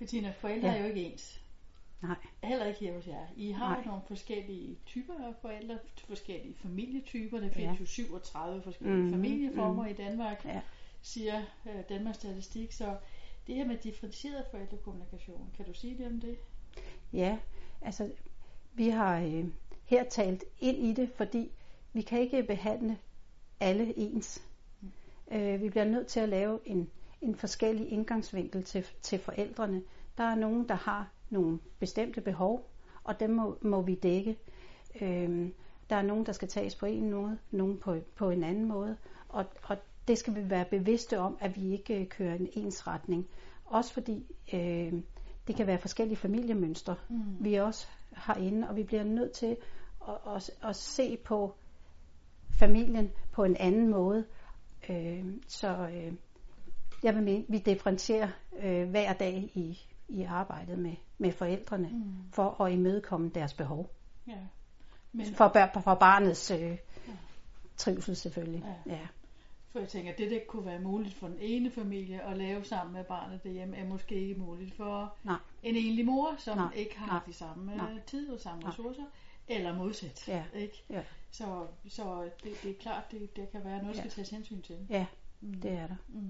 Bettina, forældre Ja. er jo ikke ens. Nej. Heller ikke her hos jer. I har Nej. jo nogle forskellige typer af forældre, forskellige familietyper. Der findes Ja. jo 37 forskellige Mhm, familieformer mhm. i Danmark, Ja. siger øh, Danmarks Statistik. Så det her med differentieret forældrekommunikation, kan du sige lidt om det? Ja, altså vi har øh, her talt ind i det, fordi vi kan ikke behandle alle ens. Øh, vi bliver nødt til at lave en, en forskellig indgangsvinkel til, til forældrene. Der er nogen, der har nogle bestemte behov, og dem må, må vi dække. Øh, der er nogen, der skal tages på en måde, nogen på, på en anden måde, og, og det skal vi være bevidste om, at vi ikke øh, kører en ensretning. Også fordi øh, det kan være forskellige familiemønstre, Mm. vi også har inde, og vi bliver nødt til at, at, at se på familien på en anden måde. Øh, så øh, jeg vil mene, vi differentierer øh, hver dag i, i arbejdet med, med forældrene Mm. for at imødekomme deres behov. Ja. Men For, bør- for barnets øh, trivsel selvfølgelig. Ja. Ja. For jeg tænker, det der kunne være muligt for den ene familie at lave sammen med barnet derhjemme, er måske ikke muligt for Nej. en enlig mor, som Nej. ikke har Nej. de samme Nej. øh, tid og samme Nej. ressourcer, eller modsat. Ja. Ikke? Ja. Så, så det, det er klart, det, det kan være noget, der Ja. skal tages hensyn til. ja, Mm. det er der. Mm.